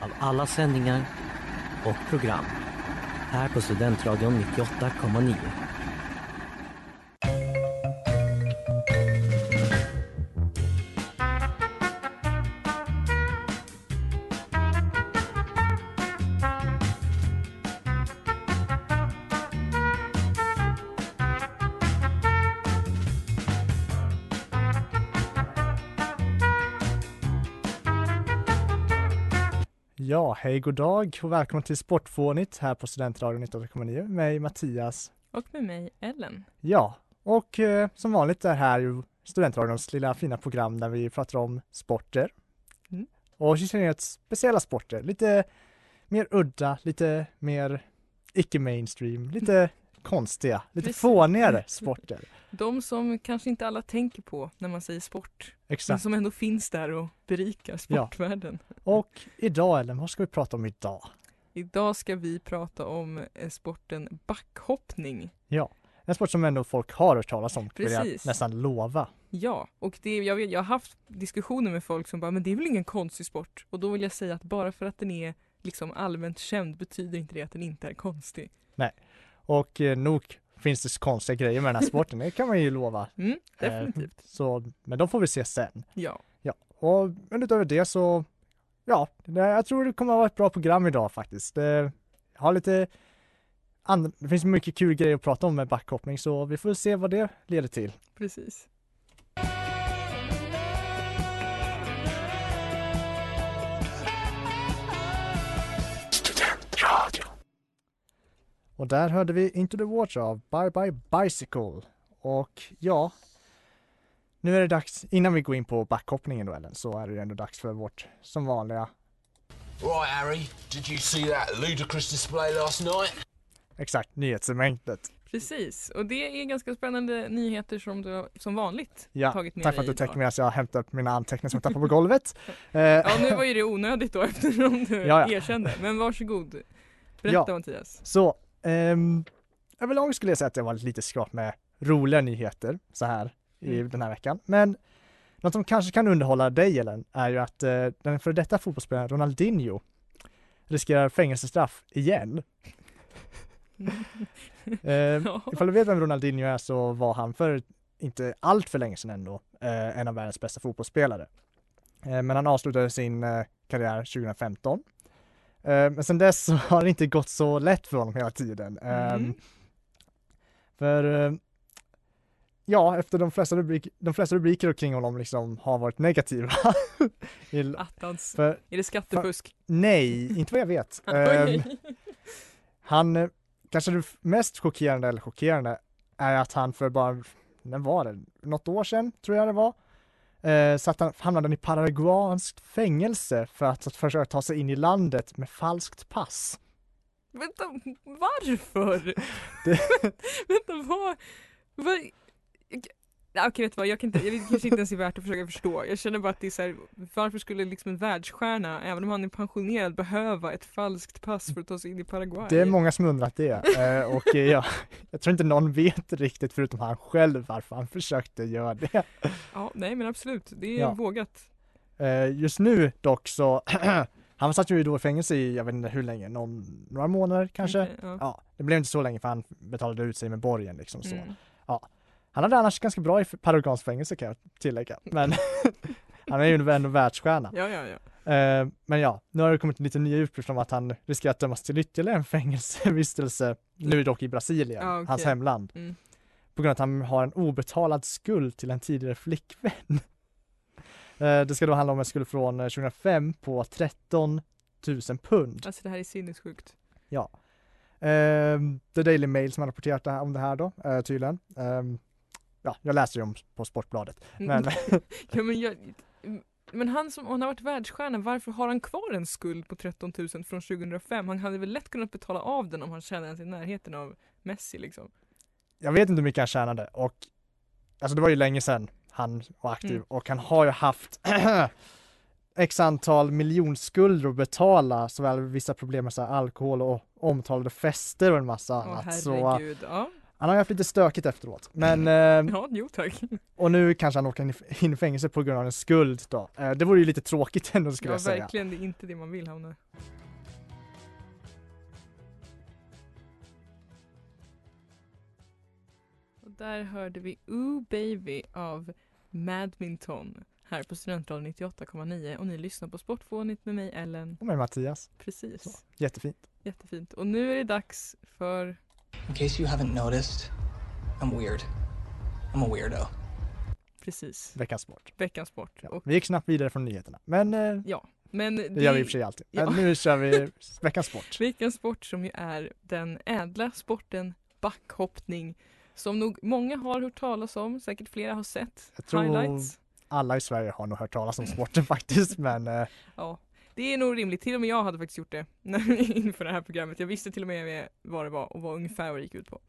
av alla sändningar och program här på Studentradion 98,9. Hej god dag och välkommen till Sportfånigt här på Studentradion 98,9 med Mattias. Och med mig Ellen. Ja, och eh, som vanligt är här ju Studentradions lilla fina program där vi pratar om sporter. Mm. Och generellt speciella sporter, lite mer udda, lite mer icke-mainstream, lite konstiga, lite Precis. fånigare sporter. De som kanske inte alla tänker på när man säger sport, men Exakt. som ändå finns där och berikar sportvärlden. Och idag Ellen, vad ska vi prata om idag? Idag ska vi prata om eh, sporten backhoppning. Ja, en sport som ändå folk har hört talas om, vill jag Precis. nästan lova. Ja, och det, jag, vet, jag har haft diskussioner med folk som bara, men det är väl ingen konstig sport? Och då vill jag säga att bara för att den är liksom allmänt känd betyder inte det att den inte är konstig. Och eh, nog finns det konstiga grejer med den här sporten, det kan man ju lova. Mm, Eh, definitivt. Så, men de får vi se sen. Ja, Ja, och men utöver det så, ja, jag tror det kommer att vara ett bra program idag faktiskt. Det har lite, and, det finns mycket kul grejer att prata om med backhoppning så vi får se vad det leder till. precis. Och där hörde vi Into the Water av Bye Bye Bicycle. Och ja, nu är det dags, innan vi går in på backhoppningen då Ellen, så är det ändå dags för vårt som vanliga, Right, Harry, did you see that ludicrous display last night? exakt, nyhetssegmentet. Precis, och det är ganska spännande nyheter som du har, som vanligt Ja, tagit med tack för att dig du täcker medan jag hämtar upp mina anteckningar som jag tappade på golvet. Eh, Ja, nu var ju det onödigt då eftersom du Ja, ja. erkände. Men varsågod. Berätta Ja. Mattias. Så, ehm, överlag skulle jag säga att jag var lite skrap med roliga nyheter så här i Mm. den här veckan. Men något som kanske kan underhålla dig Ellen är ju att eh, den före detta fotbollsspelaren Ronaldinho riskerar fängelsestraff igen. Ja. Ifall du vet vem Ronaldinho är så var han för inte allt för länge sedan ändå eh, en av världens bästa fotbollsspelare. Eh, men han avslutade sin eh, karriär 2015. Eh, men sen dess så har det inte gått så lätt för honom hela tiden. Ehm, Mm. För eh, ja, efter de flesta, rubrik, de flesta rubriker kring honom liksom har varit negativa. I- Attans. för, Är det skattefusk? nej, inte vad jag vet. Ehm, han, eh, kanske det mest chockerande, eller chockerande, är att han för bara, när var det, något år sedan tror jag det var, eh, så att han hamnade i paraguanskt fängelse för att, att försöka ta sig in i landet med falskt pass. Vänta, varför? Det- Vänta, vad? vad? Ja, Okej vet du vad, jag kan inte, jag vet, kanske inte ens är värt att försöka förstå. Jag känner bara att det är så här, varför skulle liksom en världsstjärna, även om han är pensionerad, behöva ett falskt pass för att ta sig in i Paraguay? Det är många som undrat det eh, och eh, ja, jag tror inte någon vet riktigt förutom han själv varför han försökte göra det. Ja, nej men absolut, det är Ja. vågat. Eh, just nu dock så, han satt ju då i fängelse i, jag vet inte hur länge, någon, några månader kanske. Okej, ja. Ja, det blev inte så länge för han betalade ut sig med borgen liksom så. Mm. Han hade annars ganska bra i paraguanskt fängelse kan jag tillägga, men han är ju ändå världsstjärna. Ja, ja, ja. Eh, men ja, nu har det kommit lite nya uppgifter om att han riskerar att dömas till ytterligare en fängelsevistelse, nu dock i Brasilien, Ja, okej. hans hemland. Mm. På grund av att han har en obetalad skuld till en tidigare flickvän. Eh, det ska då handla om en skuld från eh, 2005 på 13 000 pund. Alltså det här är sinnessjukt. Ja. Ehm, The Daily Mail som har rapporterat om det här då, eh, tydligen. Ja, jag läser ju om på Sportbladet. Men ja, men, jag, men han som, om han har varit världsstjärna, varför har han kvar en skuld på 13 000 från 2005? Han hade väl lätt kunnat betala av den om han kände sig i närheten av Messi liksom. jag vet inte hur mycket han tjänade och alltså det var ju länge sedan han var aktiv Mm. och han har ju haft x antal miljonskulder att betala såväl vissa problem med så här alkohol och omtalade fester och en massa Åh annat. Så. Ja. Han har haft lite stökigt efteråt. Men, eh, ja, jo tack. och nu kanske han åker in i- fängelse på grund av en skuld då. Eh, det vore ju lite tråkigt ändå skulle Ja, jag säga. verkligen. Det är inte det man vill hamna. Och där hörde vi Ooh Baby av Madminton här på Studentradion 98,9 och ni lyssnar på Sportfånigt med mig Ellen. Och med Mattias. Precis. Så. Jättefint. Jättefint. Och nu är det dags för In case you haven't noticed, I'm weird. I'm a weirdo. precis Veckans sport. veckans sport. Ja. Och, Vi gick snabbt vidare från nyheterna. Men eh, ja, men det gör vi i och för sig alltid. Men Ja. nu kör vi veckans sport. Veckans sport som ju är den ädla sporten backhoppning som nog många har hört talas om, säkert flera har sett Jag tror highlights. alla i Sverige har nog hört talas om sporten faktiskt men eh, Ja, det är nog rimligt. Till och med jag hade faktiskt gjort det inför det här programmet. Jag visste till och med vad det var och vad ungefär vad det gick ut på.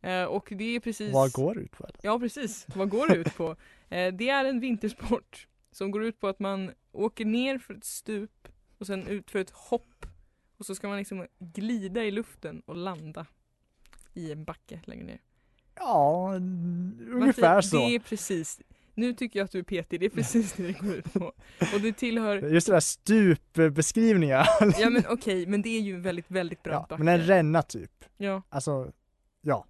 Eh, och det är precis vad går det ut på? Ja precis, vad går det ut på? Eh, det är en vintersport som går ut på att man åker ner för ett stup och sen ut för ett hopp och så ska man liksom glida i luften och landa i en backe längre ner. Ja, ungefär säger- så. Det är precis, nu tycker jag att du är petig, det är precis det det går ut på. Och det tillhör, Just det där stupbeskrivningar. ja men okej, men det är ju väldigt, väldigt brant Ja, backe. men en ränna typ. Ja, Alltså, ja.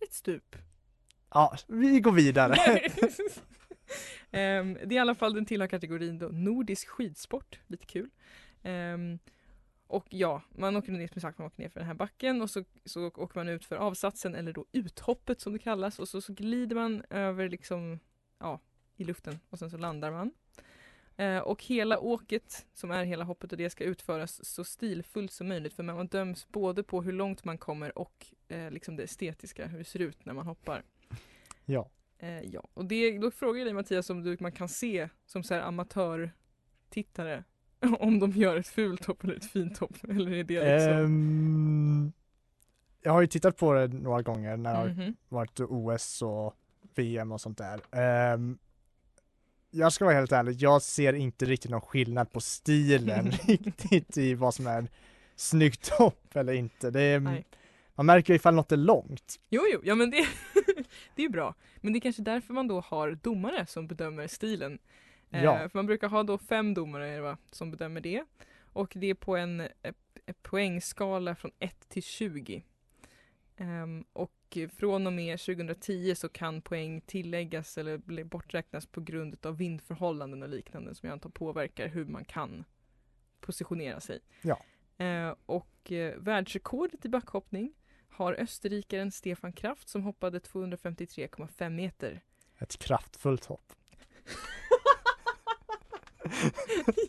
ett stup. Ja, vi går vidare. Ehm, det är i alla fall den tillhör kategorin då nordisk skidsport, lite kul. Ehm, och ja, man åker ner, som sagt, man åker ner för den här backen och så, så åker man ut för avsatsen eller då uthoppet som det kallas och så, så glider man över liksom, ja, i luften och sen så landar man. Eh, och hela åket, som är hela hoppet och det ska utföras så stilfullt som möjligt för man döms både på hur långt man kommer och eh, liksom det estetiska, hur det ser ut när man hoppar. Ja. Eh, ja, och det, då frågar jag dig Mattias om du, man kan se som så här amatörtittare om de gör ett fult hopp eller ett fint hopp eller är det liksom? Ehm, jag har ju tittat på det några gånger när det har Mhm. varit OS och VM och sånt där. Ehm, jag ska vara helt ärlig, jag ser inte riktigt någon skillnad på stilen riktigt i vad som är snyggt hopp eller inte. Det är, Nej. man märker ju ifall något är långt. Jo, jo, ja men det, det är bra. Men det är kanske därför man då har domare som bedömer stilen. Eh, Ja. För man brukar ha då fem domare va, som bedömer det. Och det är på en, eh, eh, poängskala från 1 till 20. Ehm, och från och med 2010 så kan poäng tilläggas eller bli borträknas på grund av vindförhållanden och liknande som jag antar påverkar hur man kan positionera sig. Ja. Eh, och eh, världsrekordet i backhoppning har österrikaren Stefan Kraft som hoppade 253,5 meter. Ett kraftfullt hopp.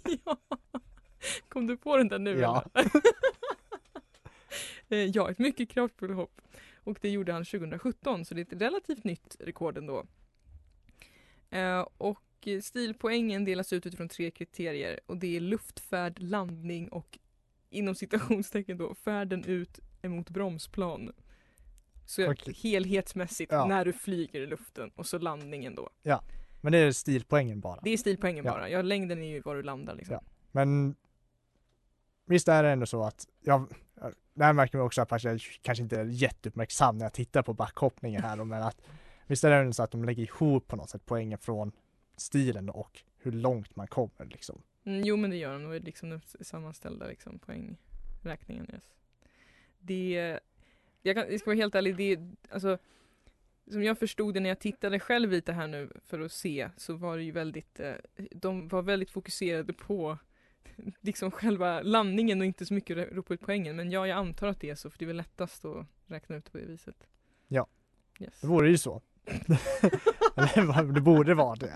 ja. Kom du på den där nu Ja. Eh, ja, ett mycket kraftfullt hopp. Och det gjorde han 2017 så det är ett relativt nytt rekord ändå. Eh, och stilpoängen delas ut utifrån tre kriterier och det är luftfärd, landning och inom citationstecken då färden ut emot bromsplan. Så Okej. helhetsmässigt Ja. när du flyger i luften och så landningen då. Men det är stilpoängen bara. Det är stilpoängen Ja. bara. Ja, längden är ju var du landar liksom. Ja. Men visst är det ändå så att jag, det här märker man också att jag kanske inte är jätteuppmärksam när jag tittar på backhoppningen här då, men att visst är det ändå så att de lägger ihop på något sätt poängen från stilen och hur långt man kommer liksom. Mm, jo men det gör de, de är liksom den sammanställda liksom, poängräkningen. Yes. Det, jag, kan, jag ska vara helt ärlig, det, alltså, som jag förstod det när jag tittade själv lite här nu för att se så var det ju väldigt, eh, de var väldigt fokuserade på liksom själva landningen och inte så mycket ropa ut poängen. Men ja, jag antar att det är så för det är väl lättast att räkna ut på det viset. Ja. Yes. Det vore ju så. Eller det borde vara det,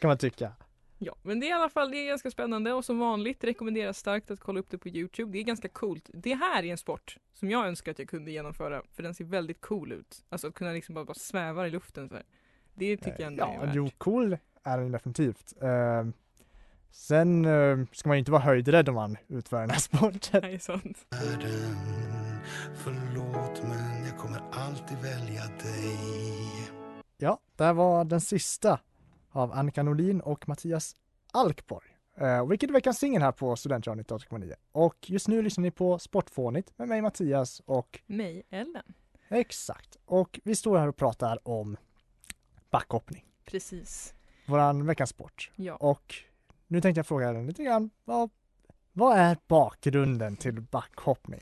kan man tycka. Ja, men det är i alla fall det är ganska spännande och som vanligt rekommenderas starkt att kolla upp det på Youtube. Det är ganska coolt. Det här är en sport som jag önskar att jag kunde genomföra för den ser väldigt cool ut. Alltså att kunna liksom bara, bara sväva i luften så här. Det tycker jag ändå Ja, är värt. jo, cool är den definitivt. Eh, sen eh, ska man ju inte vara höjdrädd om man utför den här sporten. Nej, sant. världen Förlåt men jag kommer alltid välja dig Ja, det här var den sista av Annika Norlin och Mattias Alkborg. Eh, vilket är veckans singel här på Studentradion 98,9. Och just nu lyssnar ni på Sportfånigt med mig Mattias och Mig, Ellen. exakt. Och vi står här och pratar om backhoppning, Precis. våran veckans sport. Ja. Och nu tänkte jag fråga er lite grann, vad, vad är bakgrunden till backhoppning?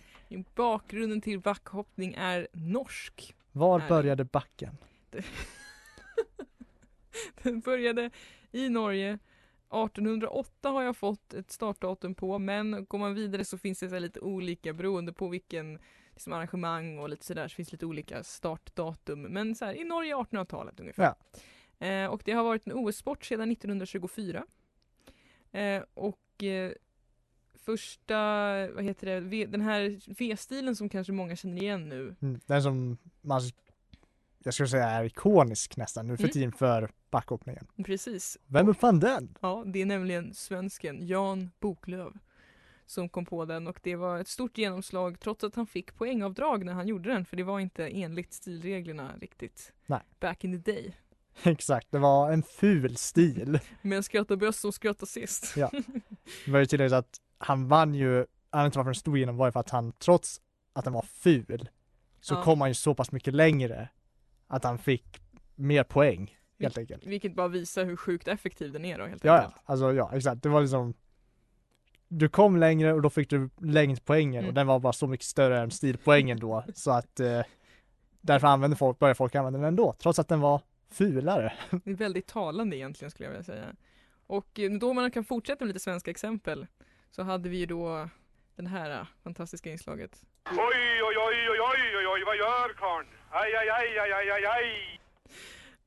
Bakgrunden till backhoppning är norsk. Var Nej. började backen? Den började i Norge 1808 har jag fått ett startdatum på men går man vidare så finns det så lite olika beroende på vilken liksom, arrangemang och lite sådär så finns det lite olika startdatum. Men så här, i Norge 1800-talet ungefär. Eh, och det har varit en OS-sport sedan 1924. Eh, och eh, första, vad heter det, v, den här V-stilen som kanske många känner igen nu. Mm, Den som man, jag skulle säga är ikonisk nästan nu för Mm. tiden för backhoppningen. Precis. Vem uppfann den? Ja, det är nämligen svensken Jan Boklöv som kom på den och det var ett stort genomslag trots att han fick poängavdrag när han gjorde den för det var inte enligt stilreglerna riktigt. Nej. Back in the day. Exakt, det var en ful stil. Men skratta bäst som skrattar sist. Ja. Det var ju tydligt att han vann ju, anledningen till varför den stod igenom var ju för att han trots att den var ful så Ja. kom han ju så pass mycket längre att han fick mer poäng helt enkelt. Vilket bara visar hur sjukt effektiv den är då helt Ja, ja, enkelt. alltså ja, exakt. Det var liksom du kom längre och då fick du längdpoängen Mm. och den var bara så mycket större än stilpoängen då så att eh, därför använde folk, började folk använda den ändå trots att den var fulare. Det är väldigt talande egentligen skulle jag vilja säga. Och eh, då man kan fortsätta med lite svenska exempel så hade vi ju då den här eh, fantastiska inslaget. Oj, oj, oj, oj, oj, oj, oj, vad gör karln? Aj, aj, aj, aj, aj, aj, aj.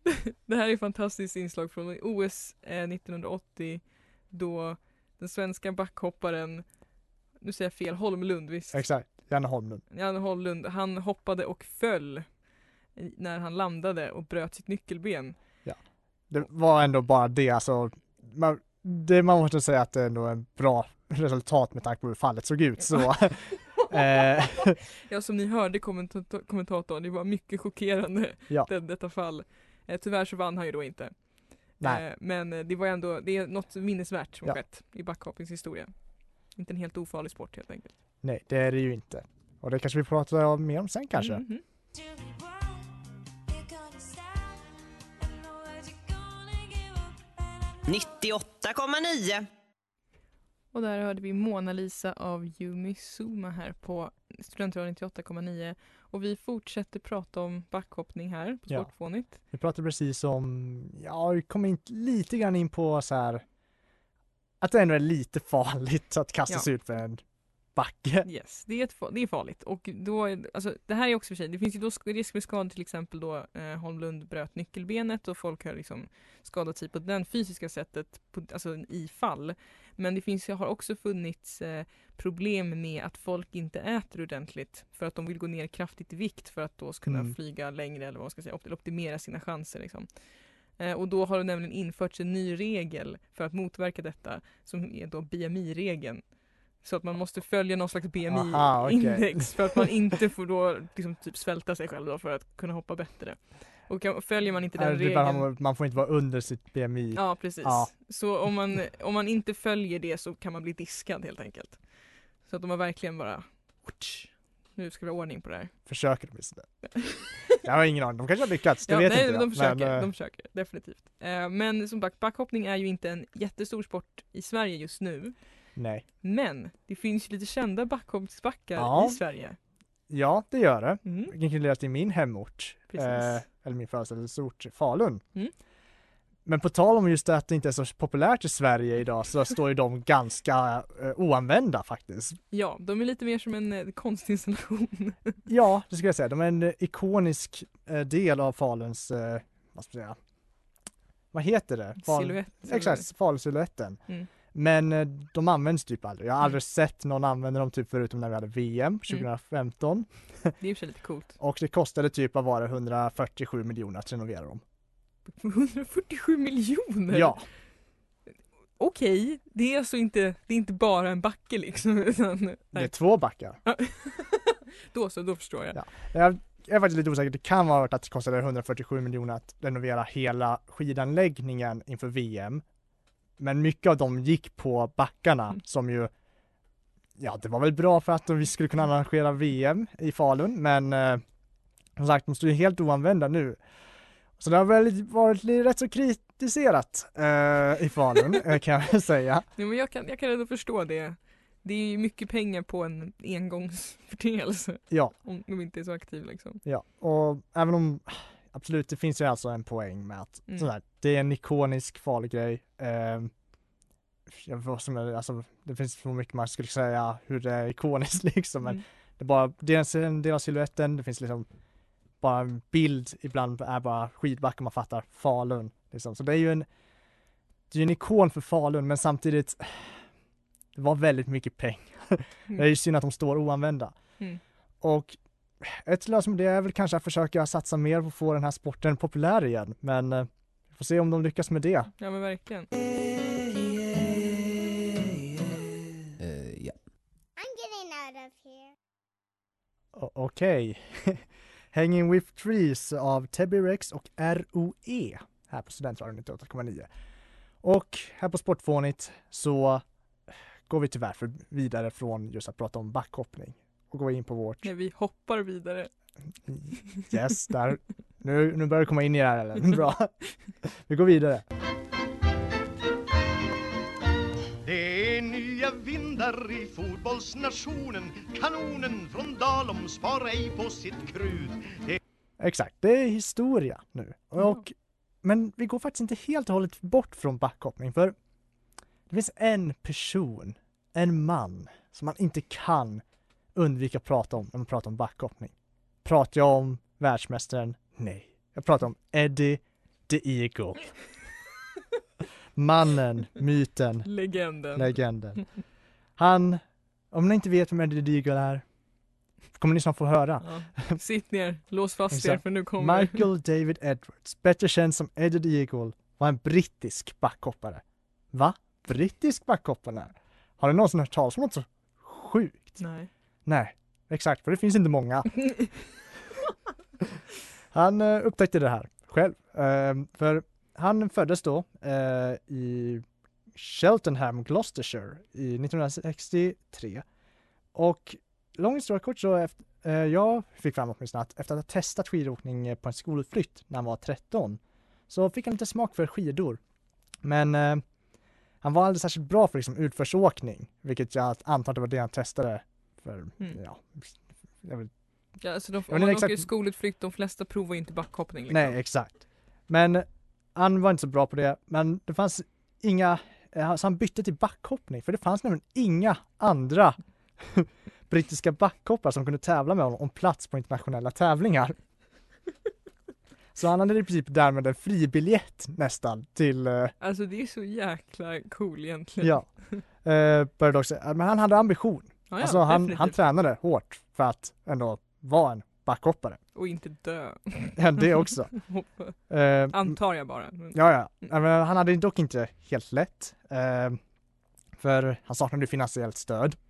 Det här är ett fantastiskt inslag från OS eh, 1980 då den svenska backhopparen, nu säger jag fel, Holmlund visst? Exakt, Janne Holmlund. Janne Holmlund, han hoppade och föll när han landade och bröt sitt nyckelben. Det var ändå bara det alltså, man, det, man måste säga att det är ändå en bra resultat med tanke på hur fallet såg ut så. eh, Ja som ni hörde kommentator- kommentatorn, det var mycket chockerande Ja. det, detta fall. Eh, tyvärr så vann han ju då inte. Nej. Eh, men eh, det var ändå, det är något minnesvärt som Ja. skett i backhoppings historia. Inte en helt ofarlig sport helt enkelt. nej, det är det ju inte. Och det kanske vi pratar mer om sen kanske. Mhm. 98,9. Och där hörde vi Mona Lisa av Yumi Suma här på Studentradion 98,9 och vi fortsätter prata om backhoppning här på Ja. Sportfånigt. Vi pratade precis om, ja, vi kom in lite grann in på så här att det ändå är lite farligt att kasta Ja. sig ut för en backe. Yes, det är, ett, det är farligt och då, alltså, det här är också för sig, det finns ju då sk- risk för skador till exempel då eh, Holmlund bröt nyckelbenet och folk har liksom skadat sig på den fysiska sättet, på, alltså i fall. Men det finns, har också funnits eh, problem med att folk inte äter ordentligt för att de vill gå ner kraftigt i vikt för att då kunna Mm. flyga längre eller vad man ska säga, opt- optimera sina chanser liksom. Eh, och då har det nämligen införts en ny regel för att motverka detta som är då BMI-regeln. Så att man måste följa någon slags. BMI-index för att man inte får då liksom typ svälta sig själv då för att kunna hoppa bättre. Och kan, följer man inte den regeln man, man får inte vara under sitt BMI. Ja precis. Ja. Så om man, om man inte följer det så kan man bli diskad helt enkelt. Så att de har verkligen bara nu ska vi ha ordning på det här. Försöker åtminstone. Jag har ingen aning, de kanske har lyckats, det ja, vet nej, inte jag. de försöker, Men, eh, de försöker definitivt. Eh, men som back, backhoppning är ju inte en jättestor sport i Sverige just nu. Nej. Men det finns ju lite kända backhoppningsbackar Ja. i Sverige. Ja, det gör det. Mm. Inkluderat i min hemort. Eh, eller min födelseort Falun. Mm. men på tal om just det att det inte är så populärt i Sverige idag så står ju de ganska eh, oanvända faktiskt. Ja, de är lite mer som en eh, konstinstallation. Ja, det skulle jag säga. De är en eh, ikonisk eh, del av Faluns, eh, vad ska jag säga, vad heter det? Fal- Silhuett, Exakt, Falusilhuetten. Mm. Men eh, de används typ aldrig. Jag har aldrig Mm. sett någon använda dem typ förutom när vi hade VM 2015. Det är och för lite coolt. Och det kostade typ, vad var det, 147 miljoner att renovera dem. 147 miljoner? Ja, Okej, det är alltså inte, det är inte bara en backe liksom. Utan, det är två backar. Då så, då förstår jag. Ja. Jag är faktiskt lite osäker, det kan vara att det kostade 147 miljoner att renovera hela skidanläggningen inför VM. Men mycket av dem gick på backarna Mm. som ju Ja, det var väl bra för att vi skulle kunna arrangera VM i Falun, men eh, som sagt, de står ju helt oanvända nu. Så det har väl varit rätt så kritiserat eh, i Falun, eh, kan jag säga. Ja, men jag, kan, jag kan ändå förstå det. Det är ju mycket pengar på en engångsförteelse. Ja. Om de inte är så aktiva liksom. Ja, och även om absolut, det finns ju alltså en poäng med att Mm. sådär, det är en ikonisk farlig grej. Eh, jag som är, alltså, det finns så mycket man skulle säga hur det är ikoniskt liksom, men Mm. det är bara, dels en del av siluetten, det finns liksom bara en bild ibland är bara skidbackar man fattar, Falun. Liksom. Så det är ju en, det är en ikon för Falun, men samtidigt, det var väldigt mycket pengar. Det är ju synd att de står oanvända. Mm. Och ett lösning är väl kanske att försöka satsa mer på att få den här sporten populär igen, men eh, vi får se om de lyckas med det. Ja men verkligen. of here. O- Okej. Hanging with Trees av Tebby Rex och ROE här på Studentradion 98,9. Och här på Sportfånigt så går vi tyvärr för vidare från just att prata om backhoppning och går in på vårt När vi hoppar vidare. Yes, där. Nu, nu börjar det komma in i det här eller? Bra. Vi går vidare. Det är nya vindar i fotbollsnationen Kanonen från Dalom spar ej på sitt krut det Exakt, det är historia nu. Och, Men vi går faktiskt inte helt och hållet bort från backhoppning för det finns en person, en man, som man inte kan undvika att prata om när man pratar om backhoppning. Pratar jag om världsmästaren? Nej. Jag pratar om Eddie the Eagle. Mannen, myten, Legenden. legenden. Han, om ni inte vet vem Eddie the Eagle är, kommer ni snart få höra. Ja. Sitt ner, lås fast er för nu kommer Michael David Edwards, bättre känd som Eddie the Eagle, var en brittisk backhoppare. Va? Brittisk backhoppare? Har du någonsin hört talas om något så sjukt? Nej. Nej, exakt, för det finns inte många. Han eh, upptäckte det här själv, eh, för han föddes då eh, i Cheltenham, Gloucestershire i 1963. Och lång historia kort så efter, eh, jag fick fram åtminstone att efter att ha testat skidåkning på en skolutflykt när han var 13 så fick han lite smak för skidor. Men eh, han var aldrig särskilt bra för liksom, utförsåkning, vilket jag antar att det var det han testade för, Mm. ja, jag vill Ja, alltså de, om man inte åker exakt- skolutflykt, de flesta provar inte backhoppning liksom. Nej, exakt. Men han var inte så bra på det, men det fanns inga, eh, så han bytte till backhoppning, för det fanns nämligen inga andra brittiska backhoppare som kunde tävla med honom om plats på internationella tävlingar. Så han hade i princip därmed en fribiljett nästan till, eh, Alltså det är så jäkla cool egentligen. ja, eh, började också, men han hade ambition. Ja, alltså han, han tränade hårt för att ändå vara en backhoppare. Och inte dö. Ja, det också. Eh, Antar jag bara. Ja, ja. Han hade dock inte helt lätt. Eh, för han saknade finansiellt stöd.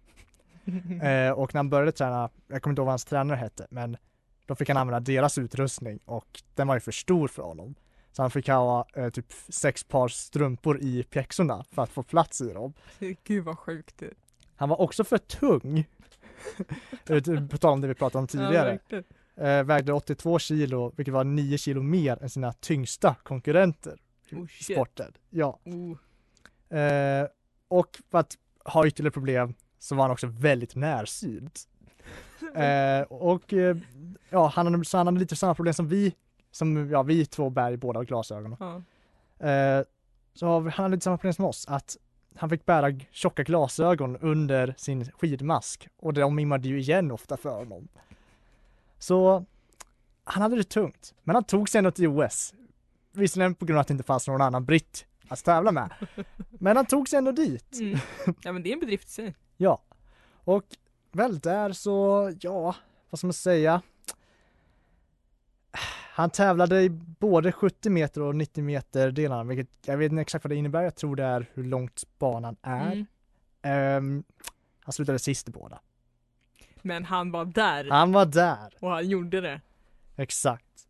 Eh, och när han började träna, jag kommer inte ihåg vad hans tränare hette, men då fick han använda deras utrustning och den var ju för stor för honom. Så han fick ha eh, typ sex par strumpor i pjäxorna för att få plats i dem. Gud vad sjukt Han var också för tung. På tal om det vi pratade om tidigare. eh, vägde 82 kilo, vilket var 9 kilo mer än sina tyngsta konkurrenter Oh, i shit. sporten. Ja. Oh. Eh, och för att ha ytterligare problem så var han också väldigt närsynt. Eh, och eh, ja, han hade, så han hade lite samma problem som vi, som ja, vi två bär i båda glasögonen. Ja. Eh, så han hade lite samma problem som oss, att han fick bära tjocka glasögon under sin skidmask och de immade ju igen ofta för honom. Så han hade det tungt, men han tog sig ändå till OS. Visserligen på grund av att det inte fanns någon annan britt att tävla med. Men han tog sig ändå dit. Mm. Ja men det är en bedrift i sig. Ja. Och väl där så, ja, vad ska man säga? Han tävlade i både 70 meter och 90 meter delarna, vilket jag vet inte exakt vad det innebär. Jag tror det är hur långt banan är. Mm. Ehm, han slutade sist i båda. Men han var där Han var där, och han gjorde det. exakt.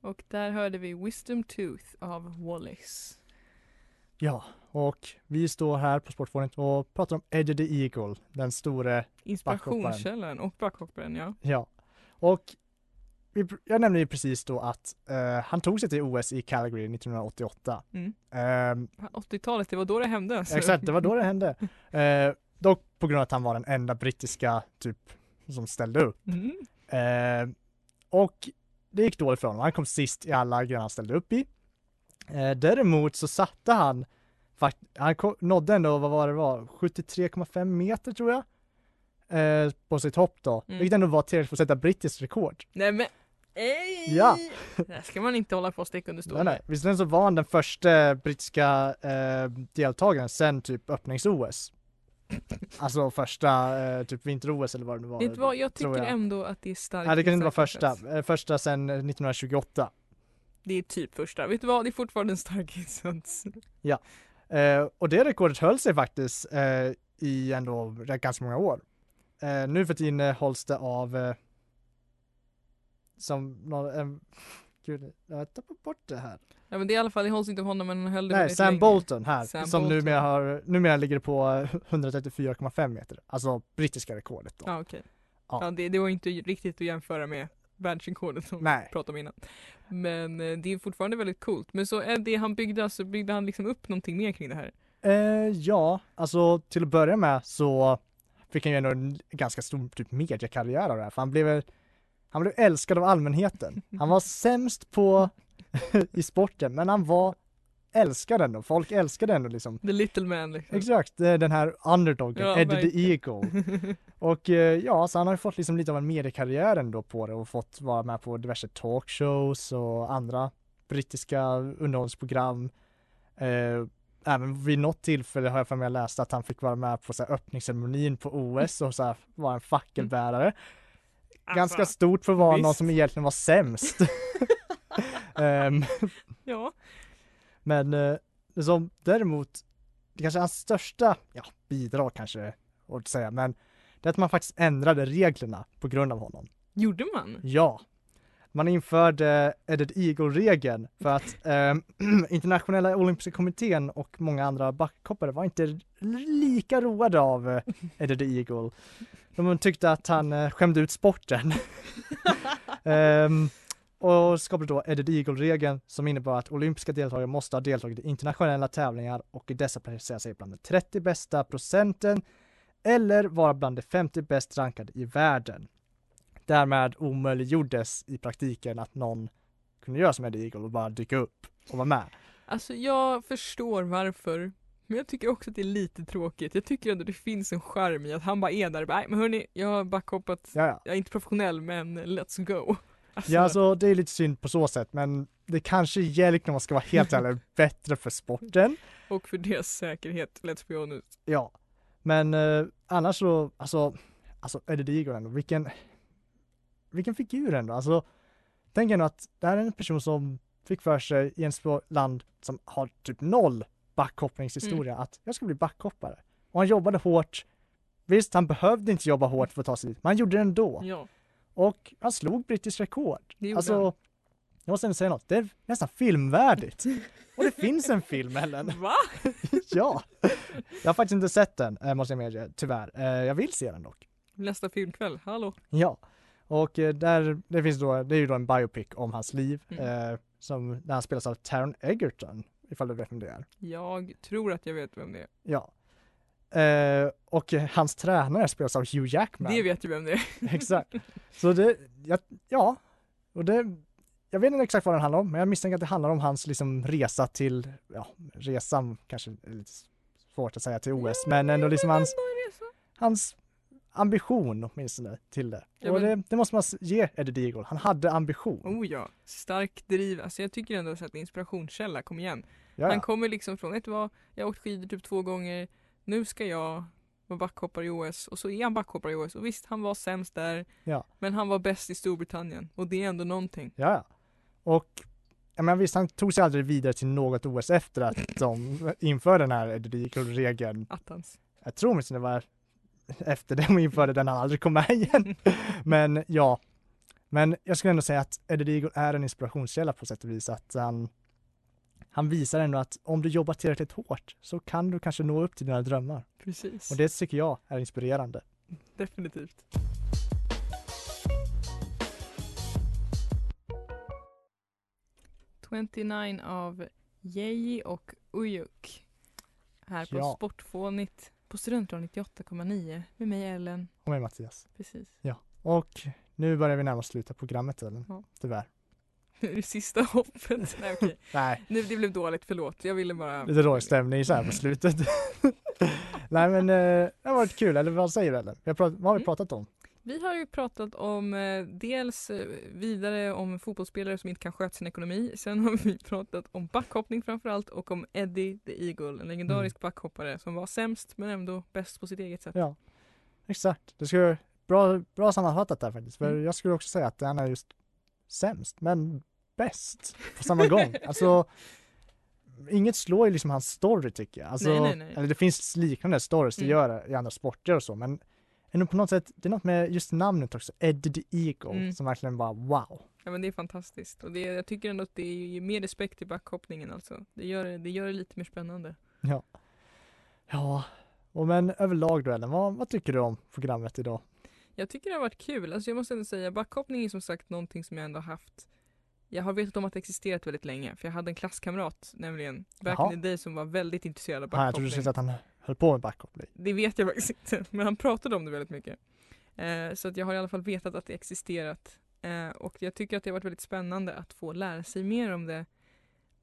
Och där hörde vi Wisdom Tooth av Wallis. Ja, och vi står här på Sportfåret och pratar om Eddie the Eagle, den store Inspirationskällan och backhopparen ja. Ja, och jag nämnde ju precis då att eh, han tog sig till OS i Calgary 1988. Mm. Ehm, 80-talet, det var då det hände. alltså. exakt, det var då det hände. Eh, dock på grund av att han var den enda brittiska typ som ställde upp. Mm. Eh, och det gick dåligt för honom. Han kom sist i alla grenar han ställde upp i. Eh, däremot så satte han, han nådde ändå, vad var det var, 73,5 meter tror jag. Eh, på sitt hopp då, Mm. vilket ändå var tillräckligt för att sätta brittiskt rekord. Nej men, ej! Ja. Där ska man inte hålla på och sticka under stol Nej, nej. Visserligen så var han den första brittiska eh, deltagaren sen typ öppnings-OS. Alltså första eh, typ vinter-OS eller vad det nu var. Vet du vad, jag tycker ändå att det är starkt. Nej det kan inte vara första, insats. eh, första sen eh, 1928. Det är typ första. Vet du vad, det är fortfarande en stark insats. Ja. Eh, och det rekordet höll sig faktiskt eh, i ändå ganska många år. Eh, nu för tiden eh, hålls det av eh, som någon, eh, gud, jag tappar bort det här. Ja men det är i alla fall, det hålls inte av honom men han höll det Nej, Sam länge. Bolton här, Sam som Bolton. numera har, numera ligger på eh, 134,5 meter, alltså brittiska rekordet då. Ja okej. Ja. Ja, det, det var inte riktigt att jämföra med världsrekordet som Nej. vi pratade om innan. Men eh, det är fortfarande väldigt coolt. Men så är det han byggde, alltså byggde han liksom upp någonting mer kring det här? Eh, ja, alltså till att börja med så fick han ju ändå en ganska stor typ mediekarriär av det här, för han blev han blev älskad av allmänheten. Han var sämst på i sporten, men han var älskad ändå. Folk älskade ändå liksom. The little man liksom. Exakt, den här underdogen, Ja, Eddie the. Eagle. Och eh, ja, så han har ju fått liksom lite av en mediekarriär ändå på det och fått vara med på diverse talkshows och andra brittiska underhållningsprogram. Eh, även vid något tillfälle har jag för mig läst att han fick vara med på så här, öppningsceremonin på OS och så här, vara en fackelbärare. Ganska Alltså, stort för att vara någon visst. som egentligen var sämst. Ehm, Ja. Men eh, det som däremot, det kanske är hans största, ja bidrag kanske att säga, men det är att man faktiskt ändrade reglerna på grund av honom. Gjorde man? Ja. Man införde Edded Eagle-regeln för att eh, internationella olympiska kommittén och många andra backhoppare var inte lika roade av eh, Edded Eagle. De tyckte att han eh, skämde ut sporten. Ehm, och skapade då Edded Eagle-regeln som innebar att olympiska deltagare måste ha deltagit i internationella tävlingar och i dessa placera sig bland de 30 bästa procenten eller vara bland de 50 bäst rankade i världen. Därmed omöjliggjordes i praktiken att någon kunde göra som Eddie Eagle och bara dyka upp och vara med. Alltså jag förstår varför. Men jag tycker också att det är lite tråkigt. Jag tycker ändå det finns en charm i att han bara är där och bara, "Nej, men hörni, jag har backhoppat. Ja, ja. Jag är inte professionell men let's go. Alltså, Ja, alltså det är lite synd på så sätt, men det kanske egentligen om man ska vara helt ärlig bättre för sporten. Och för deras säkerhet, let's be honest. Ja, men eh, annars så, alltså, alltså Eddie Eagle ändå, vilken, vilken figur ändå. Alltså, tänk ändå att det här är en person som fick för sig i en land som har typ noll backhoppningshistoria att jag ska bli backhoppare. Och han jobbade hårt. Visst, han behövde inte jobba hårt för att ta sig dit, men han gjorde det ändå. Ja. Och han slog brittiskt rekord. Det alltså, han. jag måste ändå säga något, det är nästan filmvärdigt. Och det finns en film Ellen. Va? ja! Jag har faktiskt inte sett den, måste jag medge, tyvärr. Eh, Jag vill se den dock. Nästa filmkväll, hallå? Ja. Och eh, där, det finns då, det är ju då en biopic om hans liv, Mm. eh, som, där han spelas av Taron Egerton, ifall du vet vem det är. Jag tror att jag vet vem det är. Ja. Eh, och hans tränare spelas av Hugh Jackman. Det vet ju vem det är. Exakt. Så det, ja, ja, och det, jag vet inte exakt vad den handlar om, men jag misstänker att det handlar om hans liksom resa till, ja, resan kanske är lite svårt att säga till OS, men ändå liksom hans, hans ambition åtminstone till det. Ja, och det, det måste man ge Eddie Deagle, han hade ambition. Oh ja, stark driv. Alltså jag tycker ändå så att inspirationskälla, kom igen. Ja, Han kommer liksom från, vet du vad, jag har åkt skidor typ två gånger, nu ska jag vara backhoppare i OS och så är han backhoppare i OS och visst han var sämst där Ja. men han var bäst i Storbritannien och det är ändå någonting. Ja. Och jag menar, visst, han tog sig aldrig vidare till något OS efter att de införde den här Eddie Deagle-regeln. Attans. Jag tror åtminstone det var efter de införde den han aldrig kom med igen. Men ja, men jag skulle ändå säga att Eddie Deagle är en inspirationskälla på sätt och vis. Att han, han visar ändå att om du jobbar tillräckligt hårt så kan du kanske nå upp till dina drömmar. Precis. Och det tycker jag är inspirerande. Definitivt. “29” av Yeji och Ujuk. Här på Ja. Sportfånigt på Studentradion 98,9 med mig Ellen. Och med Mattias. Precis. Ja. Och nu börjar vi närma oss slutet på programmet Ellen. Ja. Tyvärr. Det sista hoppet. Nej okej. Nej. Nu, det blev dåligt, förlåt. Jag ville bara... Lite dålig stämning så här på slutet. Nej men eh, det har varit kul, eller vad säger du Ellen? Vi har pratat, vad har vi Mm. pratat om? Vi har ju pratat om eh, dels eh, vidare om fotbollsspelare som inte kan sköta sin ekonomi. Sen har vi pratat om backhoppning framförallt och om Eddie the Eagle, en legendarisk backhoppare som var sämst men ändå bäst på sitt eget sätt. Ja, exakt. Det skulle bra, bra sammanfattat där faktiskt. För Mm. jag skulle också säga att han är just sämst, men bäst på samma gång. Alltså, inget slår ju liksom hans story tycker jag. Alltså, Nej, nej, nej. Eller det finns liknande stories, det Mm. gör det i andra sporter och så, men ändå på något sätt, det är något med just namnet också, Eddie the Eagle, Mm. som verkligen bara wow. Ja men det är fantastiskt och det, jag tycker ändå att det ger mer respekt till backhoppningen alltså. Det gör, det- det gör det lite mer spännande. Ja. Ja, och men överlag då Ellen, vad, vad tycker du om programmet idag? Jag tycker det har varit kul. Alltså jag måste ändå säga, backhoppning är som sagt någonting som jag ändå haft jag har vetat om att det existerat väldigt länge för jag hade en klasskamrat nämligen back Jaha. in the day som var väldigt intresserad av Ja, jag trodde du skulle att han höll på med backhoppning. Det vet jag faktiskt inte, men han pratade om det väldigt mycket. Eh, så att jag har i alla fall vetat att det existerat. Eh, och jag tycker att det har varit väldigt spännande att få lära sig mer om det.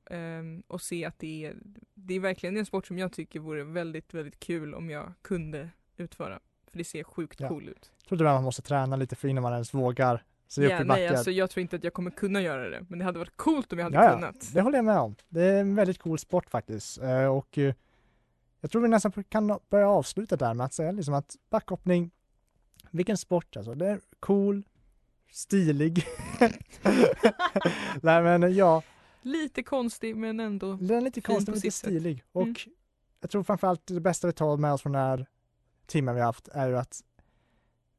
ehm, och se att det är, det är verkligen en sport som jag tycker vore väldigt, väldigt kul om jag kunde utföra. För det ser sjukt Ja. cool ut. Jag trodde man måste träna lite för innan man ens vågar se upp Ja, i nej, alltså jag tror inte att jag kommer kunna göra det. Men det hade varit coolt om jag hade Ja, ja, kunnat. det håller jag med om. Det är en väldigt cool sport faktiskt. Eh, och eh, jag tror vi nästan kan börja avsluta där med att säga liksom att backhoppning, vilken sport alltså. Det är cool, stilig. Nej men ja, Lite konstig men ändå den är lite konstig och lite stilig. Och Mm. jag tror framförallt det bästa vi tar med oss från den här timmen vi har haft är ju att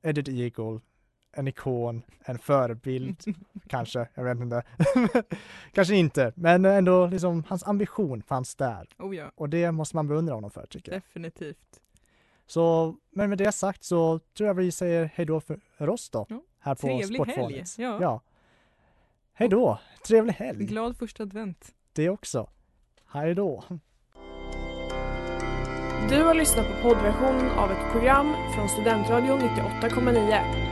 Eddie Eagle, en ikon, en förebild, kanske, jag vet inte. kanske inte, men ändå liksom hans ambition fanns där. Oh ja, Och det måste man beundra honom för tycker jag. definitivt. Så, men med det sagt så tror jag vi säger hej då för, oss då. Ja, Här på trevlig helg, ja. ja. Hej då, trevlig helg. Glad första advent. Det också. Hej då. Du har lyssnat på poddversion av ett program från Studentradion 98,9.